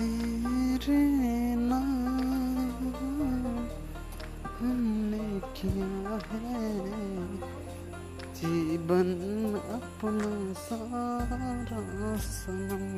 तेरे नाम हमने किया है जीवन अपना सारा सनम।